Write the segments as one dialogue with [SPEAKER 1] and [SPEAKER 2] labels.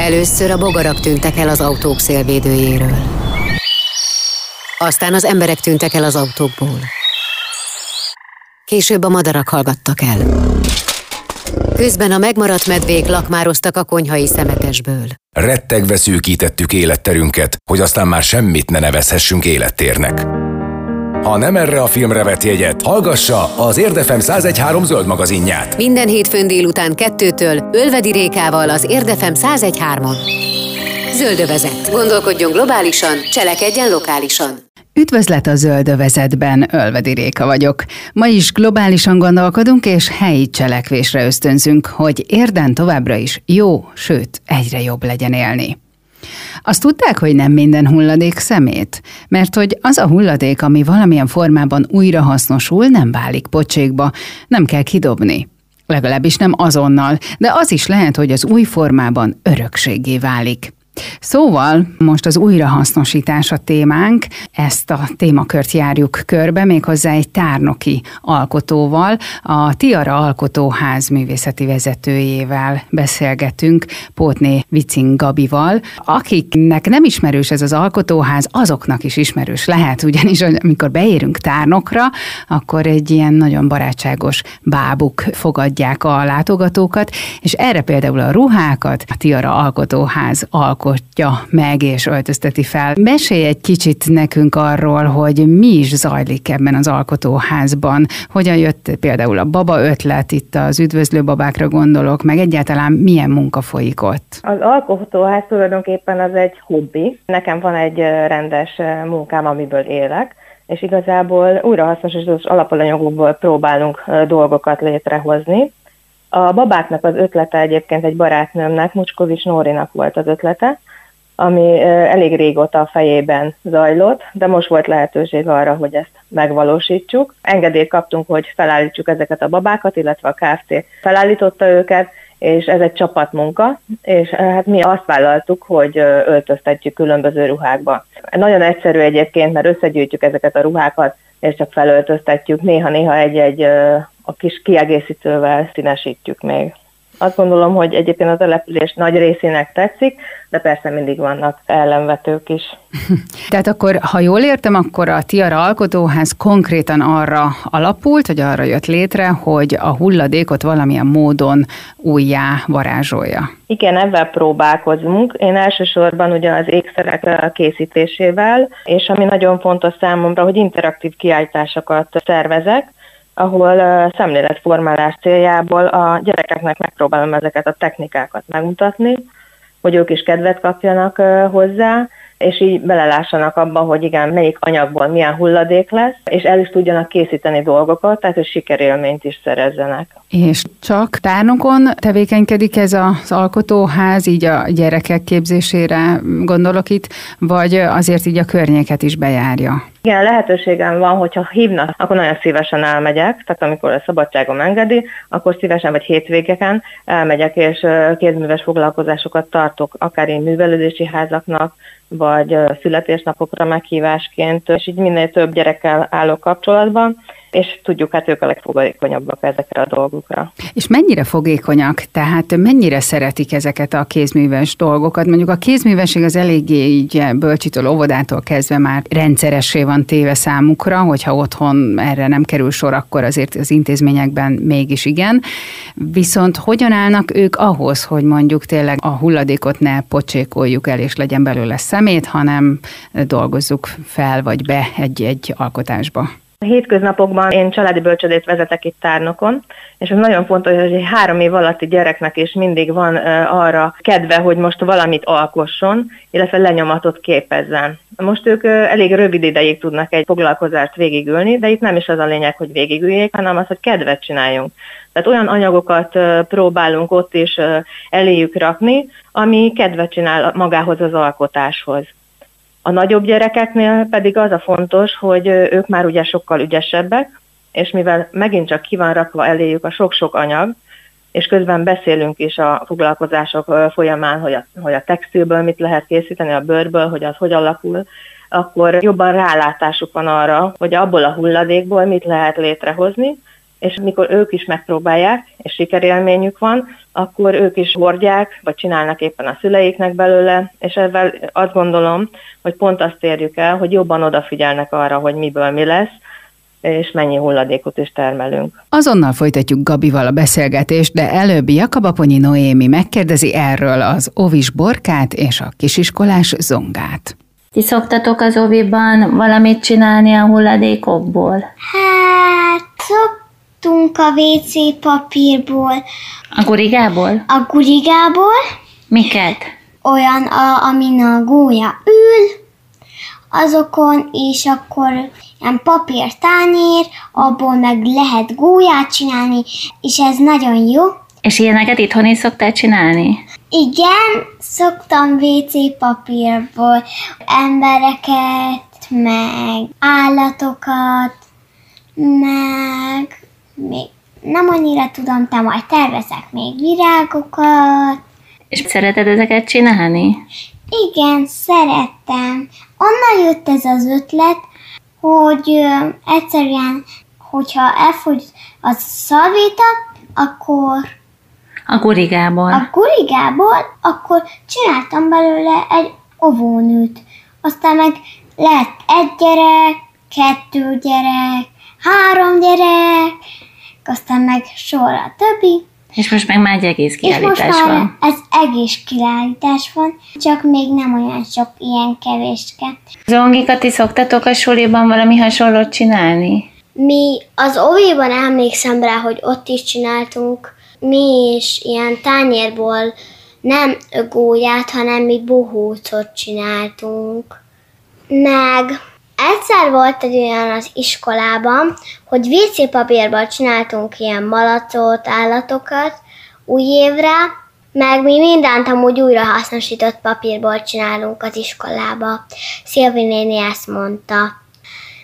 [SPEAKER 1] Először a bogarak tűntek el az autók szélvédőjéről. Aztán az emberek tűntek el az autókból. Később a madarak hallgattak el. Közben a megmaradt medvék lakmároztak a konyhai szemetesből.
[SPEAKER 2] Rettegve szűkítettük életterünket, hogy aztán már semmit ne nevezhessünk élettérnek. Ha nem erre a filmre vett jegyet, hallgassa az Érdefem 1013 zöld magazinját.
[SPEAKER 1] Minden hétfőn délután kettőtől Ölvedi Rékával az Érdefem 1013-on. Zöldövezet. Gondolkodjon globálisan, cselekedjen lokálisan.
[SPEAKER 3] Üdvözlet a zöldövezetben, Ölvedi Réka vagyok. Ma is globálisan gondolkodunk és helyi cselekvésre ösztönzünk, hogy érden továbbra is jó, sőt, egyre jobb legyen élni. Azt tudták, hogy nem minden hulladék szemét? Mert hogy az a hulladék, ami valamilyen formában újra hasznosul, nem válik pocsékba, nem kell kidobni. Legalábbis nem azonnal, de az is lehet, hogy az új formában örökségé válik. Szóval most az újrahasznosítás a témánk, ezt a témakört járjuk körbe, méghozzá egy tárnoki alkotóval, a Tiara Alkotóház művészeti vezetőjével beszélgetünk, Pótné Vicin Gabival. Akiknek nem ismerős ez az alkotóház, azoknak is ismerős lehet, ugyanis amikor beérünk tárnokra, akkor egy ilyen nagyon barátságos bábuk fogadják a látogatókat, és erre például a ruhákat a Tiara Alkotóház alkotó alkotja meg és öltözteti fel. Mesélj egy kicsit nekünk arról, hogy mi is zajlik ebben az alkotóházban. Hogyan jött például a baba ötlet, itt az üdvözlő babákra gondolok, meg egyáltalán milyen munka folyik ott?
[SPEAKER 4] Az alkotóház tulajdonképpen az egy hobbi. Nekem van egy rendes munkám, amiből élek és igazából újrahasznosítós alapanyagokból próbálunk dolgokat létrehozni. A babáknak az ötlete egyébként egy barátnőmnek, Mucskovics Nórinak volt az ötlete, ami elég régóta a fejében zajlott, de most volt lehetőség arra, hogy ezt megvalósítsuk. Engedélyt kaptunk, hogy felállítsuk ezeket a babákat, illetve a Kft. felállította őket, és ez egy csapatmunka, és hát mi azt vállaltuk, hogy öltöztetjük különböző ruhákba. Nagyon egyszerű egyébként, mert összegyűjtjük ezeket a ruhákat, és csak felöltöztetjük, néha-néha egy-egy a kis kiegészítővel színesítjük még. Azt gondolom, hogy egyébként a település nagy részének tetszik, de persze mindig vannak ellenvetők is.
[SPEAKER 3] Tehát akkor, ha jól értem, akkor a Tiara Alkotóház konkrétan arra alapult, vagy arra jött létre, hogy a hulladékot valamilyen módon újjá varázsolja.
[SPEAKER 4] Igen, ebben próbálkozunk. Én elsősorban ugye az ékszerek készítésével, és ami nagyon fontos számomra, hogy interaktív kiállításokat szervezek, ahol szemléletformálás céljából a gyerekeknek megpróbálom ezeket a technikákat megmutatni, hogy ők is kedvet kapjanak hozzá, és így belelássanak abba, hogy igen, melyik anyagból milyen hulladék lesz, és el is tudjanak készíteni dolgokat, tehát hogy sikerélményt is szerezzenek.
[SPEAKER 3] És csak tárnokon tevékenykedik ez az alkotóház, így a gyerekek képzésére gondolok itt, vagy azért így a környéket is bejárja?
[SPEAKER 4] Igen, lehetőségem van, hogyha hívnak, akkor nagyon szívesen elmegyek, tehát amikor a szabadságom engedi, akkor szívesen vagy hétvégeken elmegyek, és kézműves foglalkozásokat tartok, akár én művelődési házaknak, vagy születésnapokra meghívásként, és így minél több gyerekkel állok kapcsolatban, és tudjuk, hát ők a legfogékonyabbak ezekre a dolgokra.
[SPEAKER 3] És mennyire fogékonyak? Tehát mennyire szeretik ezeket a kézműves dolgokat? Mondjuk a kézművesség az eléggé így bölcsitől, óvodától kezdve már rendszeressé van téve számukra, hogyha otthon erre nem kerül sor, akkor azért az intézményekben mégis igen. Viszont hogyan állnak ők ahhoz, hogy mondjuk tényleg a hulladékot ne pocsékoljuk el, és legyen belőle szemét, hanem dolgozzuk fel vagy be egy-egy alkotásba?
[SPEAKER 4] A hétköznapokban én családi bölcsödét vezetek itt tárnokon, és ez nagyon fontos, hogy egy három év alatti gyereknek is mindig van arra kedve, hogy most valamit alkosson, illetve lenyomatot képezzen. Most ők elég rövid ideig tudnak egy foglalkozást végigülni, de itt nem is az a lényeg, hogy végigüljék, hanem az, hogy kedvet csináljunk. Tehát olyan anyagokat próbálunk ott is eléjük rakni, ami kedvet csinál magához az alkotáshoz. A nagyobb gyerekeknél pedig az a fontos, hogy ők már ugye sokkal ügyesebbek, és mivel megint csak ki van rakva eléjük a sok-sok anyag, és közben beszélünk is a foglalkozások folyamán, hogy a, hogy a textilből mit lehet készíteni, a bőrből, hogy az hogy alakul, akkor jobban rálátásuk van arra, hogy abból a hulladékból mit lehet létrehozni, és mikor ők is megpróbálják, és sikerélményük van, akkor ők is hordják, vagy csinálnak éppen a szüleiknek belőle, és ezzel azt gondolom, hogy pont azt érjük el, hogy jobban odafigyelnek arra, hogy miből mi lesz, és mennyi hulladékot is termelünk.
[SPEAKER 3] Azonnal folytatjuk Gabival a beszélgetést, de előbb Jakabaponyi Noémi megkérdezi erről az ovis borkát és a kisiskolás zongát.
[SPEAKER 5] Ti szoktatok az oviban valamit csinálni a hulladékokból?
[SPEAKER 6] Hát, szoktunk a WC papírból.
[SPEAKER 5] A gurigából?
[SPEAKER 6] A gurigából.
[SPEAKER 5] Miket?
[SPEAKER 6] Olyan, a, amin a gólya ül, azokon, és akkor ilyen papírtányér, abból meg lehet gólyát csinálni, és ez nagyon jó.
[SPEAKER 5] És ilyeneket itthon is szoktál csinálni?
[SPEAKER 6] Igen, szoktam WC papírból embereket, meg állatokat, meg még nem annyira tudom, te majd tervezek még virágokat.
[SPEAKER 5] És szereted ezeket csinálni?
[SPEAKER 6] Igen, szerettem. Onnan jött ez az ötlet, hogy ö, egyszerűen, hogyha elfogy a szalvéta, akkor
[SPEAKER 5] A gurigából.
[SPEAKER 6] a gurigából, akkor csináltam belőle egy ovónőt. Aztán meg lett egy gyerek, kettő gyerek, három gyerek, aztán meg sorra többi.
[SPEAKER 5] És most meg már egy egész
[SPEAKER 6] És most
[SPEAKER 5] kiállítás
[SPEAKER 6] már
[SPEAKER 5] van.
[SPEAKER 6] ez egész kiállítás van, csak még nem olyan sok ilyen kevéske.
[SPEAKER 5] Zongikat ti szoktatok a suliban valami hasonlót csinálni?
[SPEAKER 6] Mi az óvéban emlékszem rá, hogy ott is csináltunk, mi is ilyen tányérból nem gólyát, hanem mi bohócot csináltunk. Meg egyszer volt egy olyan az iskolában, hogy WC papírból csináltunk ilyen malacot, állatokat új évre, meg mi mindent amúgy újra hasznosított papírból csinálunk az iskolába. Szilvi néni ezt mondta.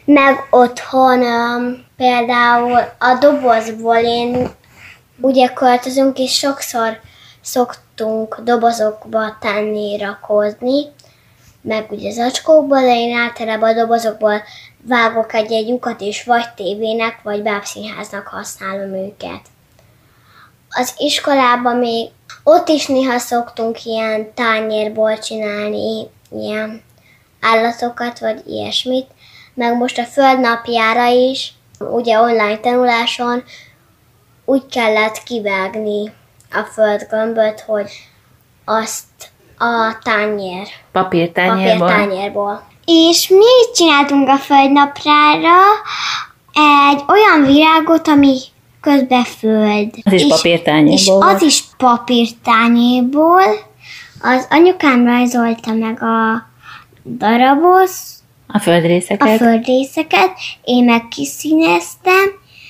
[SPEAKER 6] Meg otthon um, például a dobozból én ugye költözünk, és sokszor szoktunk dobozokba tenni, rakozni, meg ugye zacskókba, de én általában a dobozokból vágok egy-egy lyukat, és vagy tévének, vagy bábszínháznak használom őket. Az iskolában még ott is néha szoktunk ilyen tányérból csinálni ilyen állatokat, vagy ilyesmit, meg most a földnapjára is, ugye online tanuláson úgy kellett kivágni a földgömböt, hogy azt a tányér,
[SPEAKER 5] Papírtányérból?
[SPEAKER 6] papírtányérból. És mi csináltunk a földnaprára egy olyan virágot, ami közben föld.
[SPEAKER 5] Az is
[SPEAKER 6] És-
[SPEAKER 5] papírtányérból
[SPEAKER 6] És az is papírtányérból. Az anyukám rajzolta meg a darabot,
[SPEAKER 5] A földrészeket?
[SPEAKER 6] a földrészeket, én meg kiszíneztem,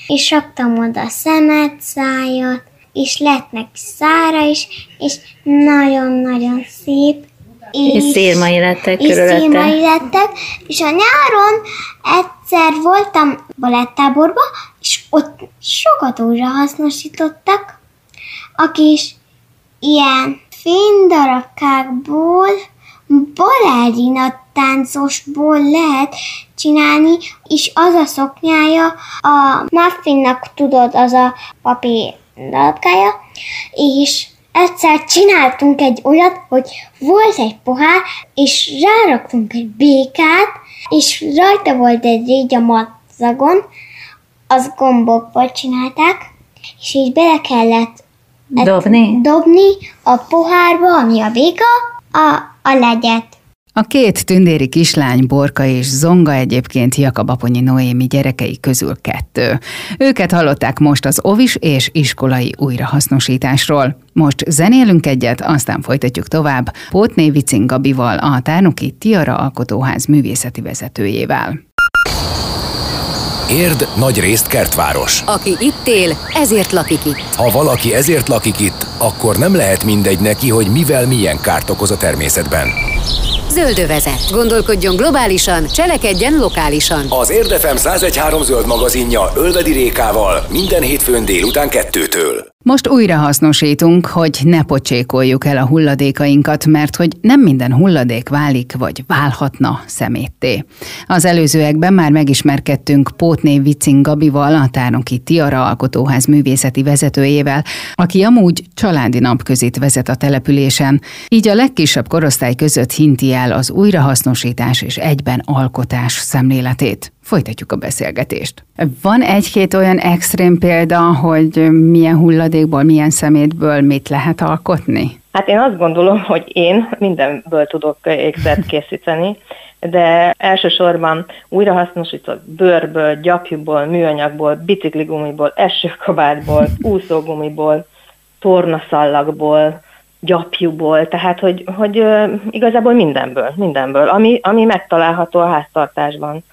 [SPEAKER 6] és raktam oda szemet, szájat, és lett neki szára is, és nagyon-nagyon szép.
[SPEAKER 5] És szírmai lettek
[SPEAKER 6] és
[SPEAKER 5] körülötte.
[SPEAKER 6] szírmai lettek, és a nyáron egyszer voltam balettáborba, és ott sokat újra hasznosítottak, a kis ilyen fénydarabkákból balerina táncosból lehet csinálni, és az a szoknyája, a muffinnak tudod, az a papír darabkája, és egyszer csináltunk egy olyat, hogy volt egy pohár, és ráraktunk egy békát, és rajta volt egy régy a madzagon, az gombokból csinálták, és így bele kellett
[SPEAKER 5] Dobni?
[SPEAKER 6] dobni a pohárba, ami a béka, a, a legyet.
[SPEAKER 3] A két tündéri kislány, Borka és Zonga egyébként Jakabaponyi Noémi gyerekei közül kettő. Őket hallották most az ovis és iskolai újrahasznosításról. Most zenélünk egyet, aztán folytatjuk tovább Pótné Vicin Gabival, a Tárnoki Tiara Alkotóház művészeti vezetőjével.
[SPEAKER 2] Érd nagy részt kertváros.
[SPEAKER 1] Aki itt él, ezért lakik itt.
[SPEAKER 2] Ha valaki ezért lakik itt, akkor nem lehet mindegy neki, hogy mivel milyen kárt okoz a természetben.
[SPEAKER 1] Zöldövezet. Gondolkodjon globálisan, cselekedjen lokálisan.
[SPEAKER 2] Az Érdefem 1013 zöld magazinja Ölvedi Rékával minden hétfőn délután kettőtől.
[SPEAKER 3] Most újra hasznosítunk, hogy ne pocsékoljuk el a hulladékainkat, mert hogy nem minden hulladék válik vagy válhatna szemétté. Az előzőekben már megismerkedtünk Pótné Vicin Gabival, a Tárnoki Tiara Alkotóház művészeti vezetőjével, aki amúgy családi napközit vezet a településen, így a legkisebb korosztály között hinti el az újrahasznosítás és egyben alkotás szemléletét. Folytatjuk a beszélgetést. Van egy-két olyan extrém példa, hogy milyen hulladékból, milyen szemétből mit lehet alkotni?
[SPEAKER 4] Hát én azt gondolom, hogy én mindenből tudok ékszert készíteni, de elsősorban újrahasznosított bőrből, gyapjúból, műanyagból, bicikligumiból, esőkabátból, úszógumiból, tornaszallagból, gyapjúból, tehát hogy, hogy igazából mindenből, mindenből, ami, ami megtalálható a háztartásban.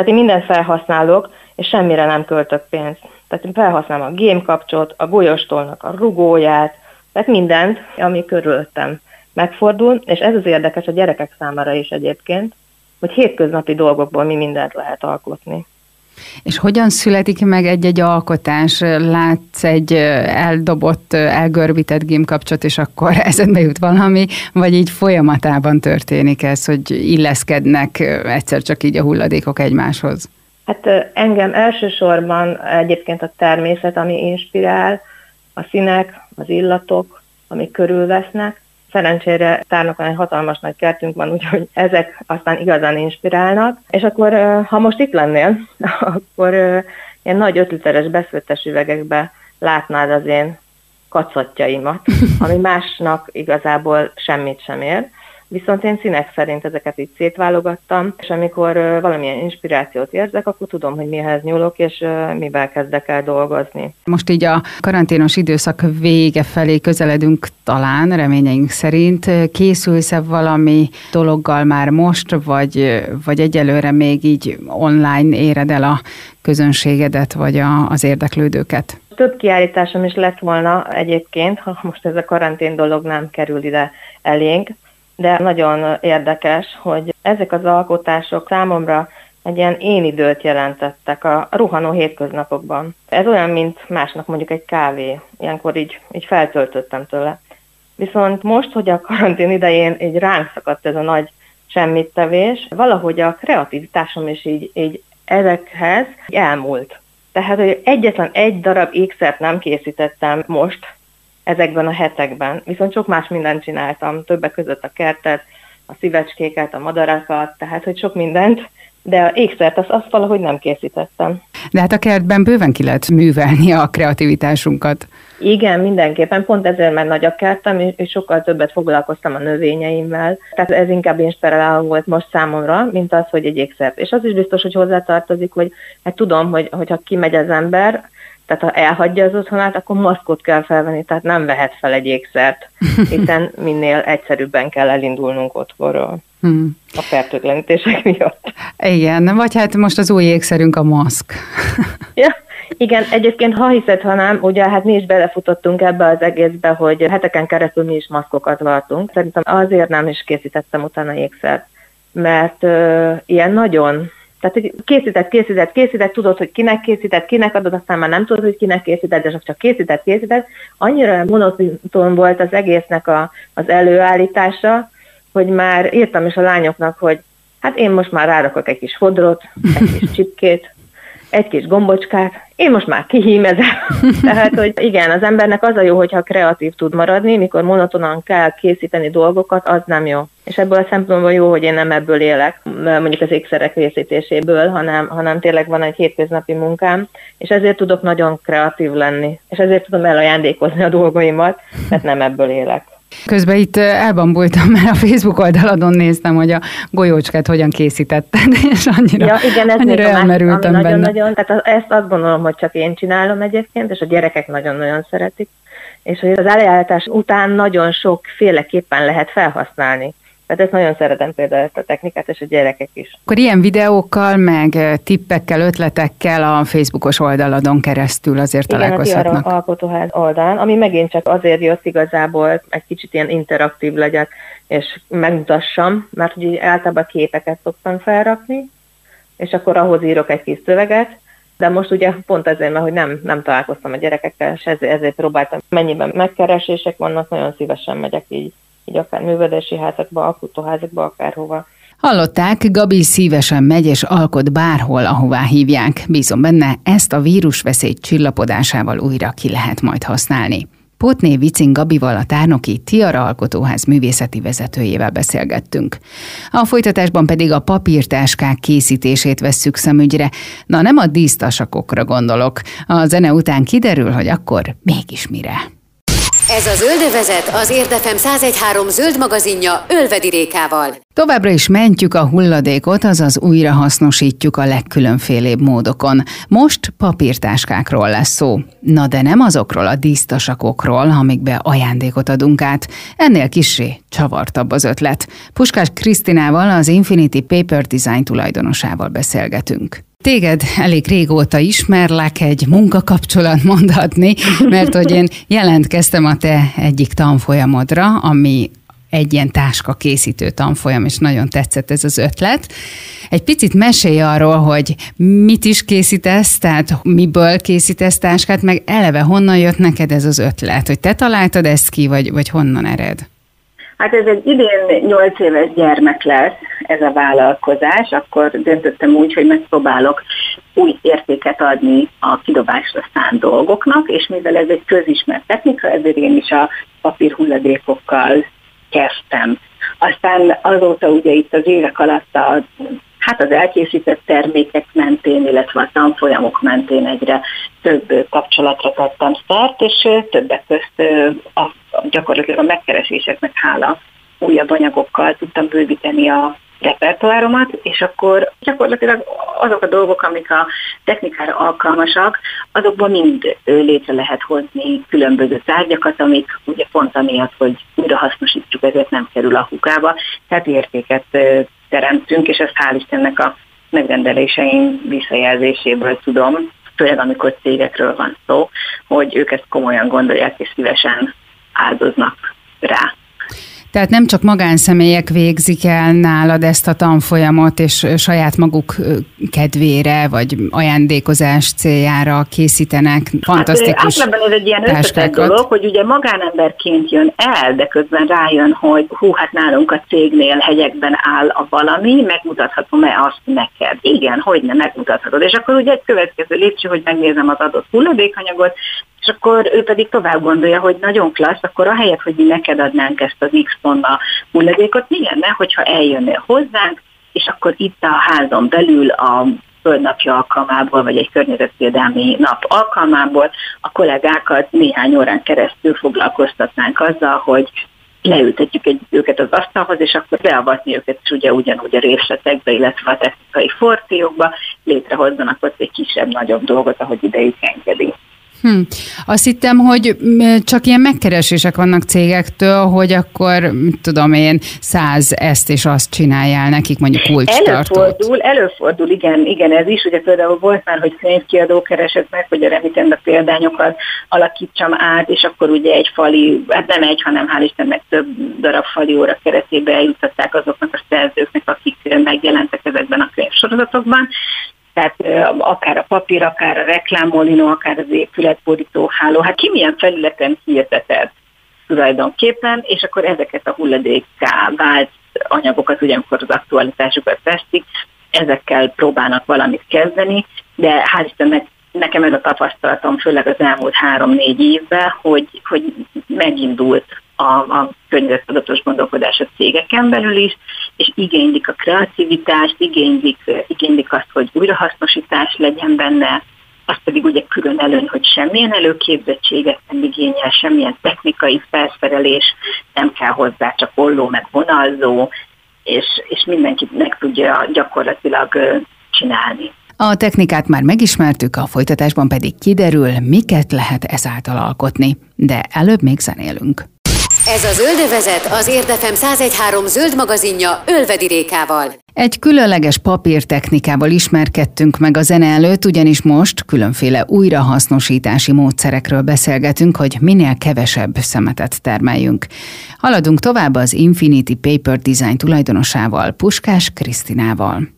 [SPEAKER 4] Tehát én mindent felhasználok, és semmire nem költök pénzt. Tehát én felhasználom a game kapcsot, a golyostolnak a rugóját, tehát mindent, ami körülöttem megfordul, és ez az érdekes a gyerekek számára is egyébként, hogy hétköznapi dolgokból mi mindent lehet alkotni.
[SPEAKER 3] És hogyan születik meg egy-egy alkotás? Látsz egy eldobott, elgörbített gimkapcsot, és akkor eszedbe jut valami, vagy így folyamatában történik ez, hogy illeszkednek egyszer csak így a hulladékok egymáshoz?
[SPEAKER 4] Hát engem elsősorban egyébként a természet, ami inspirál, a színek, az illatok, amik körülvesznek, Szerencsére tárnokon egy hatalmas nagy kertünk van, úgyhogy ezek aztán igazán inspirálnak. És akkor, ha most itt lennél, akkor ilyen nagy ötliteres beszőttes üvegekbe látnád az én kacatjaimat, ami másnak igazából semmit sem ér. Viszont én színek szerint ezeket így szétválogattam, és amikor valamilyen inspirációt érzek, akkor tudom, hogy mihez nyúlok, és mivel kezdek el dolgozni.
[SPEAKER 3] Most így a karanténos időszak vége felé közeledünk talán, reményeink szerint. Készülsz-e valami dologgal már most, vagy, vagy egyelőre még így online éred el a közönségedet, vagy a, az érdeklődőket?
[SPEAKER 4] Több kiállításom is lett volna egyébként, ha most ez a karantén dolog nem kerül ide elénk de nagyon érdekes, hogy ezek az alkotások számomra egy ilyen én időt jelentettek a ruhanó hétköznapokban. Ez olyan, mint másnak mondjuk egy kávé. Ilyenkor így, így feltöltöttem tőle. Viszont most, hogy a karantén idején így ránk szakadt ez a nagy semmittevés, valahogy a kreativitásom is így, így ezekhez elmúlt. Tehát, hogy egyetlen egy darab ékszert nem készítettem most, ezekben a hetekben. Viszont sok más mindent csináltam, többek között a kertet, a szívecskéket, a madarakat, tehát hogy sok mindent, de a ékszert azt, azt valahogy nem készítettem.
[SPEAKER 3] De hát a kertben bőven ki lehet művelni a kreativitásunkat.
[SPEAKER 4] Igen, mindenképpen. Pont ezért már nagy a kertem, és sokkal többet foglalkoztam a növényeimmel. Tehát ez inkább inspiráló volt most számomra, mint az, hogy egy ékszert. És az is biztos, hogy hozzátartozik, hogy hát tudom, hogy, hogyha kimegy az ember, tehát ha elhagyja az otthonát, akkor maszkot kell felvenni, tehát nem vehet fel egy ékszert, hiszen minél egyszerűbben kell elindulnunk otthonról. Hmm. A fertőtlenítések miatt.
[SPEAKER 3] Igen, vagy hát most az új ékszerünk a maszk.
[SPEAKER 4] ja, igen, egyébként ha hiszed, ha nem, ugye hát mi is belefutottunk ebbe az egészbe, hogy heteken keresztül mi is maszkokat vartunk. Szerintem azért nem is készítettem utána ékszert, mert uh, ilyen nagyon tehát, hogy készített, készített, készített, tudod, hogy kinek készített, kinek adod, aztán már nem tudod, hogy kinek készített, de csak készített, készített. Annyira monoton volt az egésznek a, az előállítása, hogy már írtam is a lányoknak, hogy hát én most már rárakok egy kis fodrot, egy kis csipkét, egy kis gombocskát, én most már kihímezem. Tehát, hogy igen, az embernek az a jó, hogyha kreatív tud maradni, mikor monotonan kell készíteni dolgokat, az nem jó. És ebből a szempontból jó, hogy én nem ebből élek, mondjuk az ékszerek készítéséből, hanem, hanem tényleg van egy hétköznapi munkám, és ezért tudok nagyon kreatív lenni, és ezért tudom elajándékozni a dolgaimat, mert nem ebből élek.
[SPEAKER 3] Közben itt elbambultam, mert a Facebook oldaladon néztem, hogy a golyócskát hogyan készítetted, és annyira, ja, igen, ez annyira elmerültem benne.
[SPEAKER 4] Nagyon, tehát ezt azt gondolom, hogy csak én csinálom egyébként, és a gyerekek nagyon-nagyon szeretik, és hogy az eljárás után nagyon sokféleképpen lehet felhasználni. Tehát ezt nagyon szeretem például ezt a technikát, és a gyerekek is.
[SPEAKER 3] Akkor ilyen videókkal, meg tippekkel, ötletekkel a Facebookos oldaladon keresztül azért
[SPEAKER 4] Igen,
[SPEAKER 3] találkozhatnak.
[SPEAKER 4] Igen, a Alkotóház oldalán, ami megint csak azért jött igazából, egy kicsit ilyen interaktív legyek, és megmutassam, mert ugye általában képeket szoktam felrakni, és akkor ahhoz írok egy kis szöveget, De most ugye pont ezért, mert hogy nem, nem találkoztam a gyerekekkel, és ezért, ezért próbáltam. Mennyiben megkeresések vannak, nagyon szívesen megyek így, így akár művelési házakba, alkotóházakba, akárhova.
[SPEAKER 3] Hallották, Gabi szívesen megy és alkot bárhol, ahová hívják. Bízom benne, ezt a vírusveszély csillapodásával újra ki lehet majd használni. Potné Vicin Gabival a Tárnoki Tiara Alkotóház művészeti vezetőjével beszélgettünk. A folytatásban pedig a papírtáskák készítését vesszük szemügyre. Na nem a dísztasakokra gondolok. A zene után kiderül, hogy akkor mégis mire.
[SPEAKER 1] Ez a Zöldövezet az Érdefem 1013 zöld magazinja Ölvedi Rékával.
[SPEAKER 3] Továbbra is mentjük a hulladékot, azaz újra hasznosítjuk a legkülönfélébb módokon. Most papírtáskákról lesz szó. Na de nem azokról a dísztasakokról, amikbe ajándékot adunk át. Ennél kisé csavartabb az ötlet. Puskás Krisztinával, az Infinity Paper Design tulajdonosával beszélgetünk. Téged elég régóta ismerlek, egy munkakapcsolat mondhatni, mert hogy én jelentkeztem a te egyik tanfolyamodra, ami egy ilyen táska készítő tanfolyam, és nagyon tetszett ez az ötlet. Egy picit mesélj arról, hogy mit is készítesz, tehát miből készítesz táskát, meg eleve honnan jött neked ez az ötlet, hogy te találtad ezt ki, vagy, vagy honnan ered?
[SPEAKER 7] Hát ez egy idén 8 éves gyermek lesz, ez a vállalkozás, akkor döntöttem úgy, hogy megpróbálok új értéket adni a kidobásra szánt dolgoknak, és mivel ez egy közismert technika, ezért én is a papír hulladékokkal kezdtem. Aztán azóta ugye itt az évek alatt a hát az elkészített termékek mentén, illetve a tanfolyamok mentén egyre több kapcsolatra tettem szert, és többek közt a, gyakorlatilag a megkereséseknek hála újabb anyagokkal tudtam bővíteni a repertoáromat, és akkor gyakorlatilag azok a dolgok, amik a technikára alkalmasak, azokban mind létre lehet hozni különböző tárgyakat, amik ugye pont amiatt, hogy újra hasznosítjuk, ezért nem kerül a hukába, tehát értéket teremtünk, és ezt hál' Istennek a megrendeléseim visszajelzéséből tudom, főleg amikor cégekről van szó, hogy ők ezt komolyan gondolják és szívesen áldoznak rá.
[SPEAKER 3] Tehát nem csak magánszemélyek végzik el nálad ezt a tanfolyamot, és saját maguk kedvére, vagy ajándékozás céljára készítenek fantasztikus hát,
[SPEAKER 7] Általában ez egy ilyen összetett dolog, hogy ugye magánemberként jön el, de közben rájön, hogy hú, hát nálunk a cégnél hegyekben áll a valami, megmutathatom-e azt neked? Igen, hogy nem megmutathatod. És akkor ugye egy következő lépcső, hogy megnézem az adott hulladékanyagot, és akkor ő pedig tovább gondolja, hogy nagyon klassz, akkor ahelyett, hogy mi neked adnánk ezt az X tonna hulladékot, mi lenne, hogyha eljönnél hozzánk, és akkor itt a házon belül a földnapja alkalmából, vagy egy környezetvédelmi nap alkalmából a kollégákat néhány órán keresztül foglalkoztatnánk azzal, hogy leültetjük egy, őket az asztalhoz, és akkor beavatni őket is ugye ugyanúgy a részletekbe, illetve a technikai forciókba, létrehozzanak ott egy kisebb-nagyobb dolgot, ahogy idejük engedi.
[SPEAKER 3] Hm. Azt hittem, hogy csak ilyen megkeresések vannak cégektől, hogy akkor, tudom én, száz ezt és azt csináljál nekik, mondjuk kulcstartót.
[SPEAKER 7] Előfordul, előfordul, igen, igen, ez is. Ugye például volt már, hogy könyvkiadó keresett meg, hogy a remitenda példányokat alakítsam át, és akkor ugye egy fali, hát nem egy, hanem hál' Istennek több darab fali óra keretébe eljutották azoknak a szerzőknek, akik megjelentek ezekben a könyvsorozatokban, tehát akár a papír, akár a reklámolino, akár az épületborító háló, hát ki milyen felületen hirdeted tulajdonképpen, és akkor ezeket a hulladékká vált anyagokat, ugyanakkor az aktualitásukat veszik, ezekkel próbálnak valamit kezdeni, de hál' Istennek nekem ez a tapasztalatom, főleg az elmúlt három-négy évben, hogy, hogy megindult a, a környezettudatos gondolkodás a cégeken belül is, és igénylik a kreativitást, igénylik, igénylik azt, hogy újrahasznosítás legyen benne, az pedig ugye külön előny, hogy semmilyen előképzettséget nem igényel, semmilyen technikai felszerelés nem kell hozzá, csak olló meg vonalzó, és, és mindenki meg tudja gyakorlatilag csinálni.
[SPEAKER 3] A technikát már megismertük, a folytatásban pedig kiderül, miket lehet ezáltal alkotni, de előbb még zenélünk.
[SPEAKER 1] Ez a Zöldövezet az Érdefem 1013 zöld magazinja Ölvedi Rékával.
[SPEAKER 3] Egy különleges papírtechnikával ismerkedtünk meg a zene előtt, ugyanis most különféle újrahasznosítási módszerekről beszélgetünk, hogy minél kevesebb szemetet termeljünk. Haladunk tovább az Infinity Paper Design tulajdonosával, Puskás Krisztinával.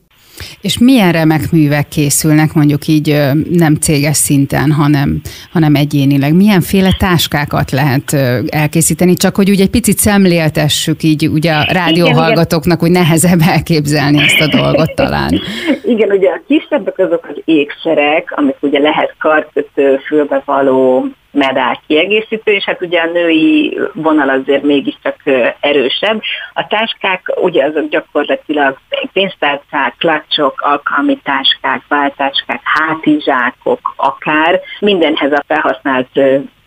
[SPEAKER 3] És milyen remek művek készülnek mondjuk így nem céges szinten, hanem, hanem egyénileg? Milyenféle táskákat lehet elkészíteni? Csak hogy ugye egy picit szemléltessük így ugye a rádióhallgatóknak, hogy nehezebb elképzelni ezt a dolgot talán.
[SPEAKER 7] Igen, ugye a kisebbek azok az ékszerek, amik ugye lehet karkötő, fülbevaló, medál kiegészítő, és hát ugye a női vonal azért mégiscsak erősebb. A táskák ugye azok gyakorlatilag pénztárcák, klacsok, alkalmi táskák, váltáskák, hátizsákok akár, mindenhez a felhasznált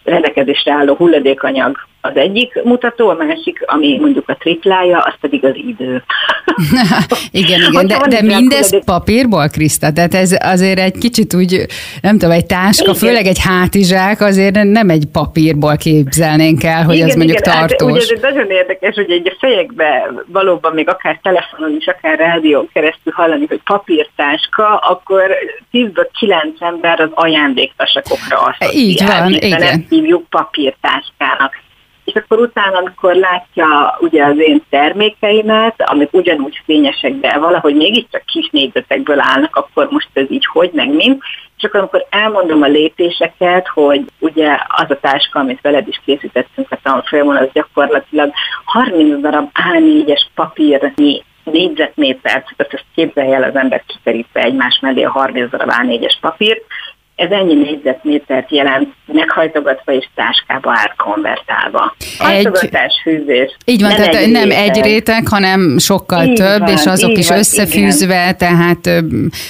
[SPEAKER 7] rendelkezésre álló hulladékanyag az egyik mutató, a másik, ami mondjuk a triplája, az pedig az idő.
[SPEAKER 3] igen, igen, de, de mindez papírból, Kriszta? Tehát ez azért egy kicsit úgy, nem tudom, egy táska, igen. főleg egy hátizsák, azért nem egy papírból képzelnénk el, hogy igen, ez mondjuk igen, tartós. Hát,
[SPEAKER 7] ugye ez nagyon érdekes, hogy egy a fejekbe valóban még akár telefonon is, akár rádión keresztül hallani, hogy papírtáska, akkor 10 9 ember az ajándéktasakokra azt
[SPEAKER 3] Így van, igen.
[SPEAKER 7] Hívjuk papírtáskának. És akkor utána, amikor látja ugye az én termékeimet, amik ugyanúgy fényesek, de valahogy mégiscsak kis négyzetekből állnak, akkor most ez így hogy, meg mind, és akkor amikor elmondom a lépéseket, hogy ugye az a táska, amit veled is készítettünk a tanfolyamon, az gyakorlatilag 30 darab A4-es papírnyi négyzetmétert, tehát ezt képzelje el az ember kiterítve egymás mellé a 30 darab A4-es papírt, ez ennyi négyzetmétert jelent, meghajtogatva és táskába átkonvertálva. Hajtogatás, fűzés.
[SPEAKER 3] Így van, nem tehát egy nem réteg. egy réteg, hanem sokkal így több, van, és azok is van, összefűzve, igen. tehát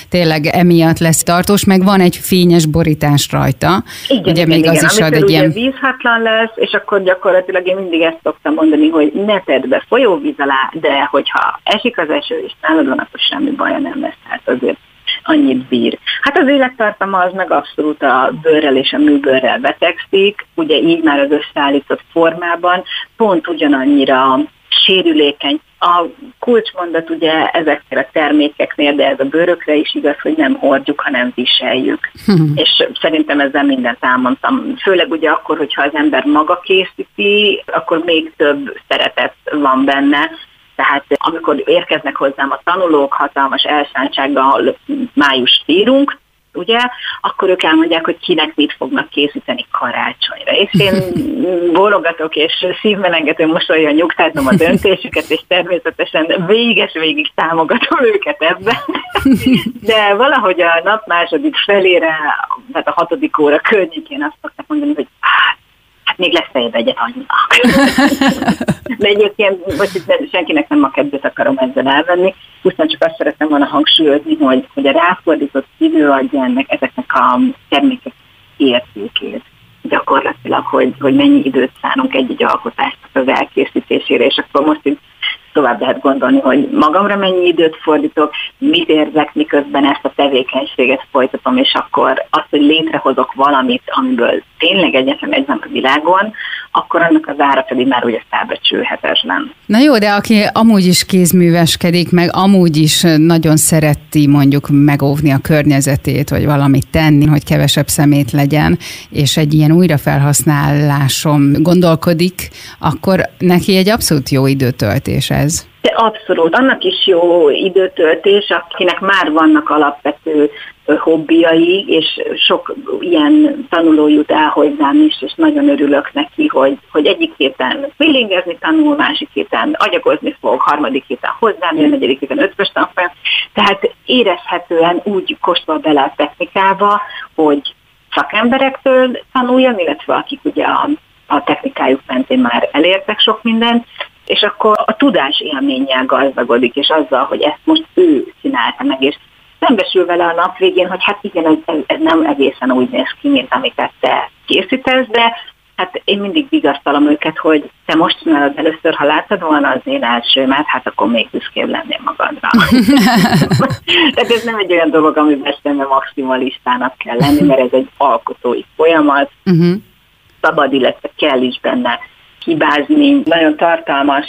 [SPEAKER 3] tényleg emiatt lesz tartós, meg van egy fényes borítás rajta.
[SPEAKER 7] Igen, ugye igen, még igen, az is ad egy ilyen... vízhatlan lesz, és akkor gyakorlatilag én mindig ezt szoktam mondani, hogy ne tedd be folyóvíz alá, de hogyha esik az eső, és nálad van, akkor semmi baja nem lesz. Hát azért annyit bír. Hát az élettartama az meg abszolút a bőrrel és a műbőrrel betegszik, ugye így már az összeállított formában, pont ugyanannyira sérülékeny. A kulcsmondat ugye ezekkel a termékeknél, de ez a bőrökre is igaz, hogy nem hordjuk, hanem viseljük. És szerintem ezzel mindent elmondtam. Főleg ugye akkor, hogyha az ember maga készíti, akkor még több szeretet van benne, tehát amikor érkeznek hozzám a tanulók hatalmas elszántsággal, május írunk, ugye, akkor ők elmondják, hogy kinek mit fognak készíteni karácsonyra. És én bólogatok, és szívmelengető mosolyan nyugtázom a döntésüket, és természetesen véges végig támogatom őket ebben. De valahogy a nap második felére, tehát a hatodik óra környékén azt szokták mondani, hogy hát hát még lesz egy egyet annyinak. De egyébként itt senkinek nem a kedvet akarom ezzel elvenni, pusztán csak azt szeretném volna hangsúlyozni, hogy, hogy a ráfordított idő adja ennek ezeknek a termékek értékét gyakorlatilag, hogy, hogy mennyi időt szánunk egy-egy alkotásnak az elkészítésére, és akkor most itt tovább lehet gondolni, hogy magamra mennyi időt fordítok, mit érzek, miközben ezt a tevékenységet folytatom, és akkor azt, hogy létrehozok valamit, amiből tényleg egyetlen egy van a világon, akkor annak az ára pedig már ugye felbecsülhetetlen.
[SPEAKER 3] Na jó, de aki amúgy is kézműveskedik, meg amúgy is nagyon szereti mondjuk megóvni a környezetét, vagy valamit tenni, hogy kevesebb szemét legyen, és egy ilyen újrafelhasználásom gondolkodik, akkor neki egy abszolút jó időtöltés ez.
[SPEAKER 7] De abszolút, annak is jó időtöltés, akinek már vannak alapvető hobbiai, és sok ilyen tanuló jut el hozzám is, és nagyon örülök neki, hogy, hogy egyik héten feelingezni tanul, másik héten agyagozni fog, harmadik héten hozzám jön, negyedik héten ötvös tanfolyam. Tehát érezhetően úgy kóstol bele a technikába, hogy szakemberektől tanuljon, illetve akik ugye a, a technikájuk mentén már elértek sok mindent, és akkor a tudás élménnyel gazdagodik, és azzal, hogy ezt most ő csinálta meg, és szembesül vele a nap végén, hogy hát igen, ez, ez nem egészen úgy néz ki, mint amiket te készítesz, de hát én mindig vigasztalom őket, hogy te most csinálod először, ha láttad volna az én elsőmet, hát akkor még büszkébb lennél magadra. Tehát ez nem egy olyan dolog, amiben szemben maximalistának kell lenni, mert ez egy alkotói folyamat, uh-huh. szabad, illetve kell is benne hibázni, nagyon tartalmas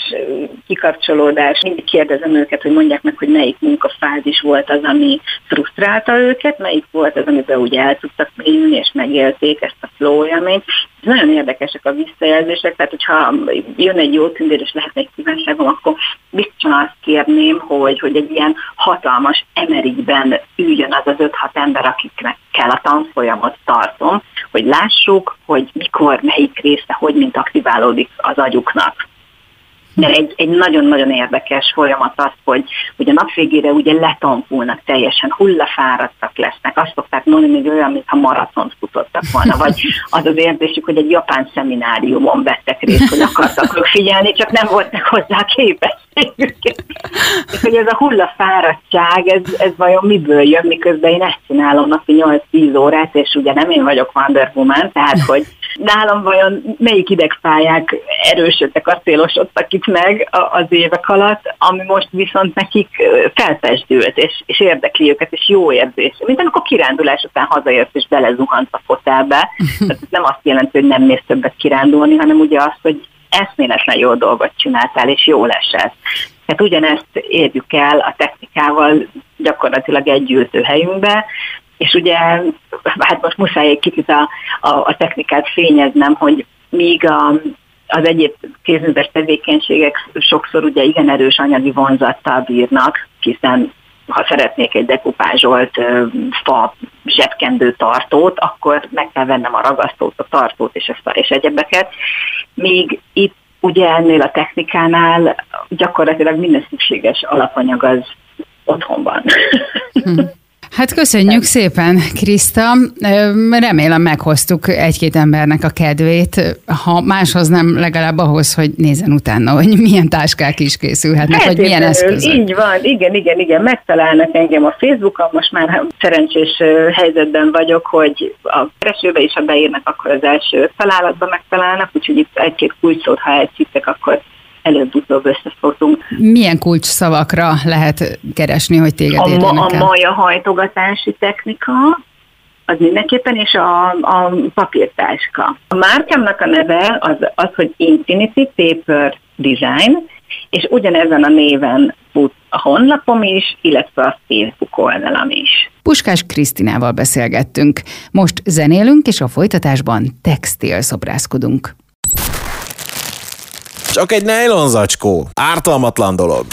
[SPEAKER 7] kikapcsolódás. Mindig kérdezem őket, hogy mondják meg, hogy melyik munkafázis volt az, ami frusztrálta őket, melyik volt az, amiben ugye el tudtak mélyülni, és megélték ezt a flow élményt. Nagyon érdekesek a visszajelzések, tehát hogyha jön egy jó tündér, és lehetne egy kívánságom, akkor biztosan azt kérném, hogy, hogy egy ilyen hatalmas emerikben üljön az az 5-6 ember, akiknek kell a tanfolyamot tartom, hogy lássuk, hogy mikor, melyik része, hogy mint aktiválódik az agyuknak. De egy, egy nagyon-nagyon érdekes folyamat az, hogy, hogy a nap végére ugye letampulnak teljesen, hullafáradtak lesznek, azt szokták mondani, még olyan, mintha maratont futottak volna, vagy az az érzésük, hogy egy japán szemináriumon vettek részt, hogy akartak figyelni, csak nem voltak hozzá képességük. És hogy ez a hullafáradtság, ez, ez vajon miből jön, miközben én ezt csinálom napi 8-10 órát, és ugye nem én vagyok Wonder Woman, tehát hogy nálam vajon melyik idegpályák erősödtek, acélosodtak itt meg az évek alatt, ami most viszont nekik felfesdült, és, és érdekli őket, és jó érzés. Mint amikor kirándulás után hazaérsz, és belezuhant a fotelbe. Tehát ez nem azt jelenti, hogy nem mész többet kirándulni, hanem ugye azt, hogy eszméletlen jó dolgot csináltál, és jó esett. Tehát ugyanezt érjük el a technikával gyakorlatilag egy helyünkbe, és ugye, hát most muszáj egy kicsit a, a, a technikát fényeznem, hogy míg a, az egyéb kézműves tevékenységek sokszor ugye igen erős anyagi vonzattal bírnak, hiszen ha szeretnék egy dekupázsolt fa zsebkendő tartót, akkor meg kell vennem a ragasztót, a tartót és, ezt, és egyebeket. Míg itt ugye ennél a technikánál gyakorlatilag minden szükséges alapanyag az otthon van.
[SPEAKER 3] Hát köszönjük szépen, Kriszta. Remélem meghoztuk egy-két embernek a kedvét, ha máshoz nem, legalább ahhoz, hogy nézzen utána, hogy milyen táskák is készülhetnek, vagy milyen eszközök.
[SPEAKER 7] Így van, igen, igen, igen, megtalálnak engem a Facebookon, most már szerencsés helyzetben vagyok, hogy a keresőbe is, ha beírnak, akkor az első találatban megtalálnak, úgyhogy itt egy-két kulcsot, ha elcsíptek, akkor előbb-utóbb összefogunk.
[SPEAKER 3] Milyen kulcs szavakra lehet keresni, hogy téged
[SPEAKER 7] a, ma, a maja hajtogatási technika, az mindenképpen, és a, a papírtáska. A márkámnak a neve az, az, hogy Infinity Paper Design, és ugyanezen a néven fut a honlapom is, illetve a Facebook oldalam is.
[SPEAKER 3] Puskás Krisztinával beszélgettünk. Most zenélünk, és a folytatásban textil szobrászkodunk.
[SPEAKER 8] Csak egy nejlonzacskó. Ártalmatlan dolog.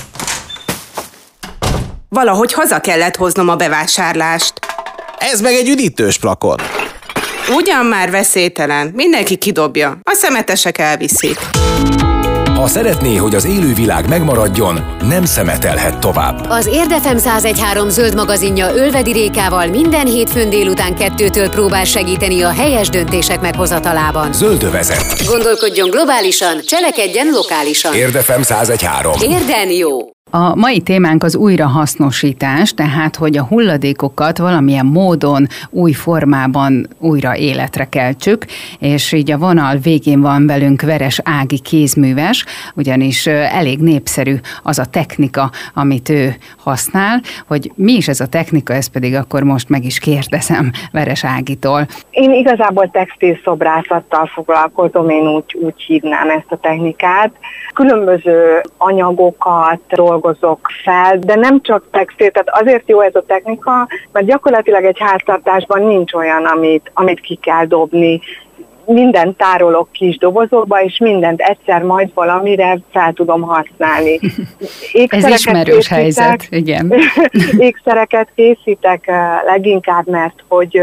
[SPEAKER 9] Valahogy haza kellett hoznom a bevásárlást.
[SPEAKER 8] Ez meg egy üdítős plakon.
[SPEAKER 9] Ugyan már veszélytelen. Mindenki kidobja. A szemetesek elviszik.
[SPEAKER 2] Ha szeretné, hogy az élővilág megmaradjon, nem szemetelhet tovább.
[SPEAKER 1] Az Érdefem 1013 zöld magazinja Ölvedi Rékával minden hétfőn délután kettőtől próbál segíteni a helyes döntések meghozatalában.
[SPEAKER 2] Zöldövezet.
[SPEAKER 1] Gondolkodjon globálisan, cselekedjen lokálisan.
[SPEAKER 2] Érdefem 1013.
[SPEAKER 1] Érden jó.
[SPEAKER 3] A mai témánk az újrahasznosítás, tehát hogy a hulladékokat valamilyen módon, új formában újra életre keltsük, és így a vonal végén van velünk Veres Ági kézműves, ugyanis elég népszerű az a technika, amit ő használ, hogy mi is ez a technika, ezt pedig akkor most meg is kérdezem Veres Ágitól.
[SPEAKER 10] Én igazából textil szobrászattal foglalkozom, én úgy, úgy hívnám ezt a technikát. Különböző anyagokat, dolgokat, dolgozok fel, de nem csak textil, tehát azért jó ez a technika, mert gyakorlatilag egy háztartásban nincs olyan, amit, amit ki kell dobni, mindent tárolok kis dobozokba, és mindent egyszer majd valamire fel tudom használni.
[SPEAKER 3] Ez ismerős készítek, helyzet, igen.
[SPEAKER 10] ékszereket készítek eh, leginkább, mert hogy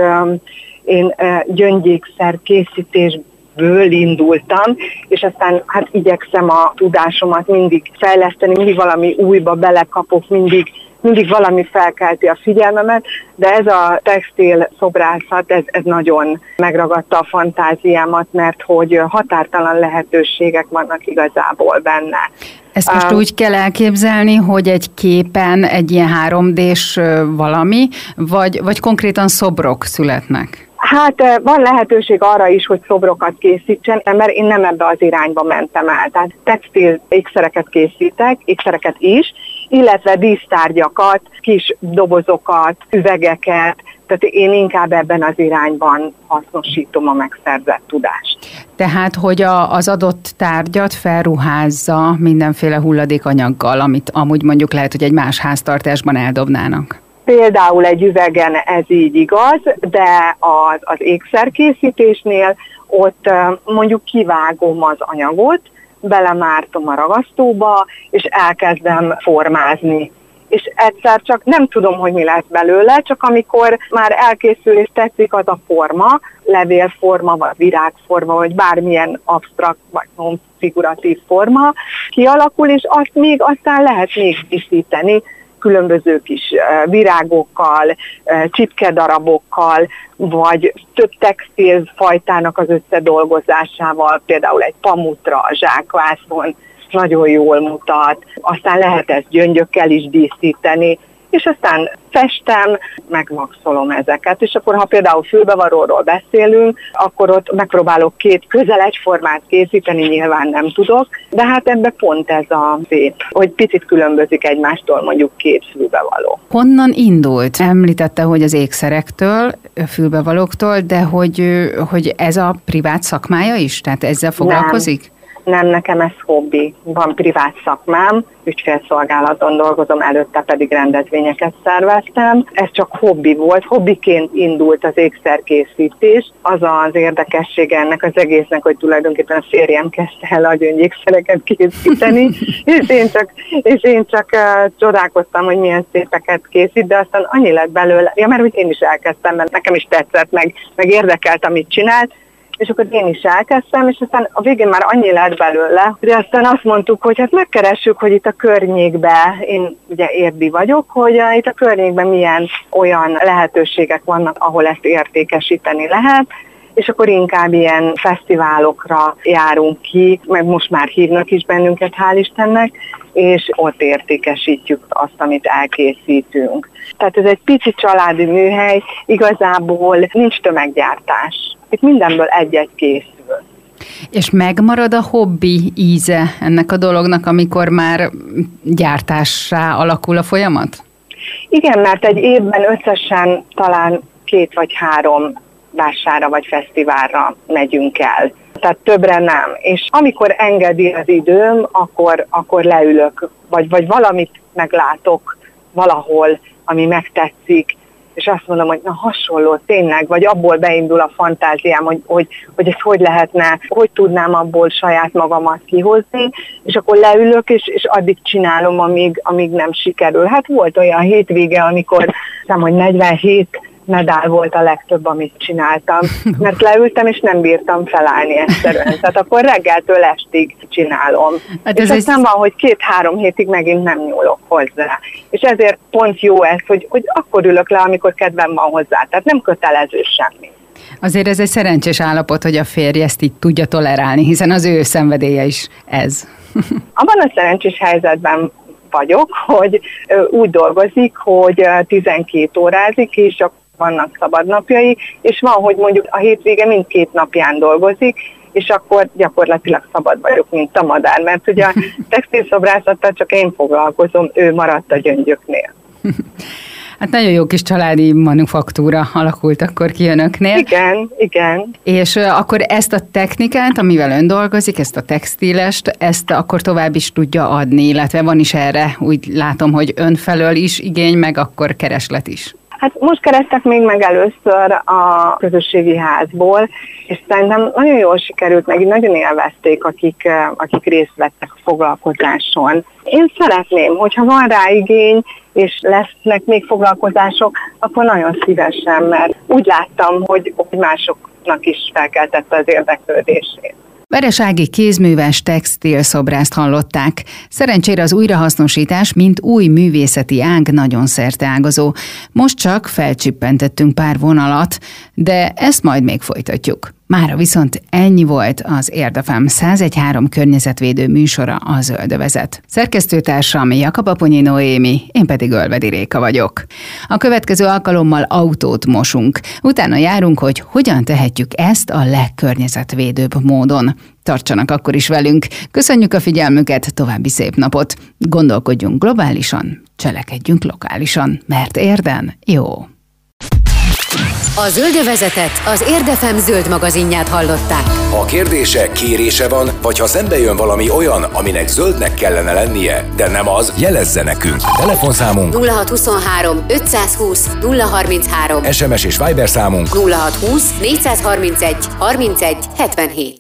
[SPEAKER 10] én eh, gyöngyékszer készítés ből indultam, és aztán hát igyekszem a tudásomat mindig fejleszteni, mindig valami újba belekapok, mindig mindig valami felkelti a figyelmemet, de ez a textil szobrászat, ez, ez nagyon megragadta a fantáziámat, mert hogy határtalan lehetőségek vannak igazából benne.
[SPEAKER 3] Ezt most um, úgy kell elképzelni, hogy egy képen egy ilyen 3D-s valami, vagy, vagy konkrétan szobrok születnek?
[SPEAKER 10] Hát eh, van lehetőség arra is, hogy szobrokat készítsen, mert én nem ebbe az irányba mentem el. Tehát textil ékszereket készítek, ékszereket is, illetve dísztárgyakat, kis dobozokat, üvegeket, tehát én inkább ebben az irányban hasznosítom a megszerzett tudást.
[SPEAKER 3] Tehát, hogy a, az adott tárgyat felruházza mindenféle hulladékanyaggal, amit amúgy mondjuk lehet, hogy egy más háztartásban eldobnának.
[SPEAKER 10] Például egy üvegen ez így igaz, de az, az ékszerkészítésnél ott mondjuk kivágom az anyagot, belemártom a ragasztóba, és elkezdem formázni. És egyszer csak nem tudom, hogy mi lesz belőle, csak amikor már elkészül és tetszik az a forma, levélforma, vagy virágforma, vagy bármilyen absztrakt, vagy figuratív forma kialakul, és azt még aztán lehet még díszíteni, különböző kis virágokkal, csipkedarabokkal, vagy több textil fajtának az összedolgozásával, például egy pamutra, zsákvászon, nagyon jól mutat, aztán lehet ezt gyöngyökkel is díszíteni, és aztán festem, megmaxolom ezeket. És akkor, ha például fülbevaróról beszélünk, akkor ott megpróbálok két közel egyformát készíteni, nyilván nem tudok, de hát ebbe pont ez a szép, hogy picit különbözik egymástól mondjuk két fülbevaló.
[SPEAKER 3] Honnan indult? Említette, hogy az ékszerektől, fülbevalóktól, de hogy, hogy ez a privát szakmája is? Tehát ezzel foglalkozik? Nem.
[SPEAKER 10] Nem, nekem ez hobbi. Van privát szakmám, ügyfélszolgálaton dolgozom, előtte pedig rendezvényeket szerveztem. Ez csak hobbi volt, hobbiként indult az ékszerkészítés. Az az érdekessége ennek az egésznek, hogy tulajdonképpen a férjem kezdte el a gyöngyékszereket készíteni, és én csak, és én csak uh, csodálkoztam, hogy milyen szépeket készít, de aztán annyi lett belőle, ja, mert hogy én is elkezdtem, mert nekem is tetszett, meg, meg érdekelt, amit csinált, és akkor én is elkezdtem, és aztán a végén már annyi lett belőle, hogy aztán azt mondtuk, hogy hát megkeressük, hogy itt a környékben, én ugye érdi vagyok, hogy uh, itt a környékben milyen olyan lehetőségek vannak, ahol ezt értékesíteni lehet, és akkor inkább ilyen fesztiválokra járunk ki, meg most már hívnak is bennünket, hál' Istennek, és ott értékesítjük azt, amit elkészítünk. Tehát ez egy pici családi műhely, igazából nincs tömeggyártás. Itt mindenből egy-egy készül.
[SPEAKER 3] És megmarad a hobbi íze ennek a dolognak, amikor már gyártássá alakul a folyamat?
[SPEAKER 10] Igen, mert egy évben összesen talán két vagy három vására vagy fesztiválra megyünk el. Tehát többre nem. És amikor engedi az időm, akkor, akkor leülök, vagy, vagy valamit meglátok valahol, ami megtetszik, és azt mondom, hogy na hasonló, tényleg, vagy abból beindul a fantáziám, hogy, hogy, hogy ez hogy lehetne, hogy tudnám abból saját magamat kihozni, és akkor leülök, és, és addig csinálom, amíg, amíg nem sikerül. Hát volt olyan hétvége, amikor nem, hogy 47 medál volt a legtöbb, amit csináltam, mert leültem, és nem bírtam felállni egyszerűen. Tehát akkor reggeltől estig csinálom. Hát ez és aztán egy... van, hogy két-három hétig megint nem nyúlok hozzá. És ezért pont jó ez, hogy, hogy akkor ülök le, amikor kedvem van hozzá. Tehát nem kötelező semmi.
[SPEAKER 3] Azért ez egy szerencsés állapot, hogy a férj ezt így tudja tolerálni, hiszen az ő szenvedélye is ez.
[SPEAKER 10] Abban a szerencsés helyzetben vagyok, hogy úgy dolgozik, hogy 12 órázik, és akkor vannak szabadnapjai, és van, hogy mondjuk a hétvége mindkét napján dolgozik, és akkor gyakorlatilag szabad vagyok, mint a madár, mert ugye a textilszobrászattal csak én foglalkozom, ő maradt a gyöngyöknél.
[SPEAKER 3] Hát nagyon jó kis családi manufaktúra alakult akkor ki önöknél.
[SPEAKER 10] Igen, igen.
[SPEAKER 3] És akkor ezt a technikát, amivel ön dolgozik, ezt a textilest, ezt akkor tovább is tudja adni, illetve van is erre, úgy látom, hogy ön felől is igény, meg akkor kereslet is.
[SPEAKER 10] Hát most kerestek még meg először a közösségi házból, és szerintem nagyon jól sikerült, meg nagyon élvezték, akik, akik részt vettek a foglalkozáson. Én szeretném, hogyha van rá igény, és lesznek még foglalkozások, akkor nagyon szívesen, mert úgy láttam, hogy másoknak is felkeltette az érdeklődését.
[SPEAKER 3] Veresági kézműves textilszobrászt hallották. Szerencsére az újrahasznosítás, mint új művészeti ág nagyon szerteágazó. Most csak felcsippentettünk pár vonalat, de ezt majd még folytatjuk. Mára viszont ennyi volt az Érdefem 1013 környezetvédő műsora a Zöldövezet. Szerkesztőtársam Jakab Aponyi Noémi, én pedig Ölvedi Réka vagyok. A következő alkalommal autót mosunk, utána járunk, hogy hogyan tehetjük ezt a legkörnyezetvédőbb módon. Tartsanak akkor is velünk. Köszönjük a figyelmüket, további szép napot. Gondolkodjunk globálisan, cselekedjünk lokálisan, mert érden jó.
[SPEAKER 1] A Zöldövezetet az Érdefem zöld magazinját hallották.
[SPEAKER 2] Ha kérdése, kérése van, vagy ha szembe jön valami olyan, aminek zöldnek kellene lennie, de nem az, jelezze nekünk. Telefonszámunk
[SPEAKER 1] 0623 520 033
[SPEAKER 2] SMS és Viber számunk
[SPEAKER 1] 0620 431 31 77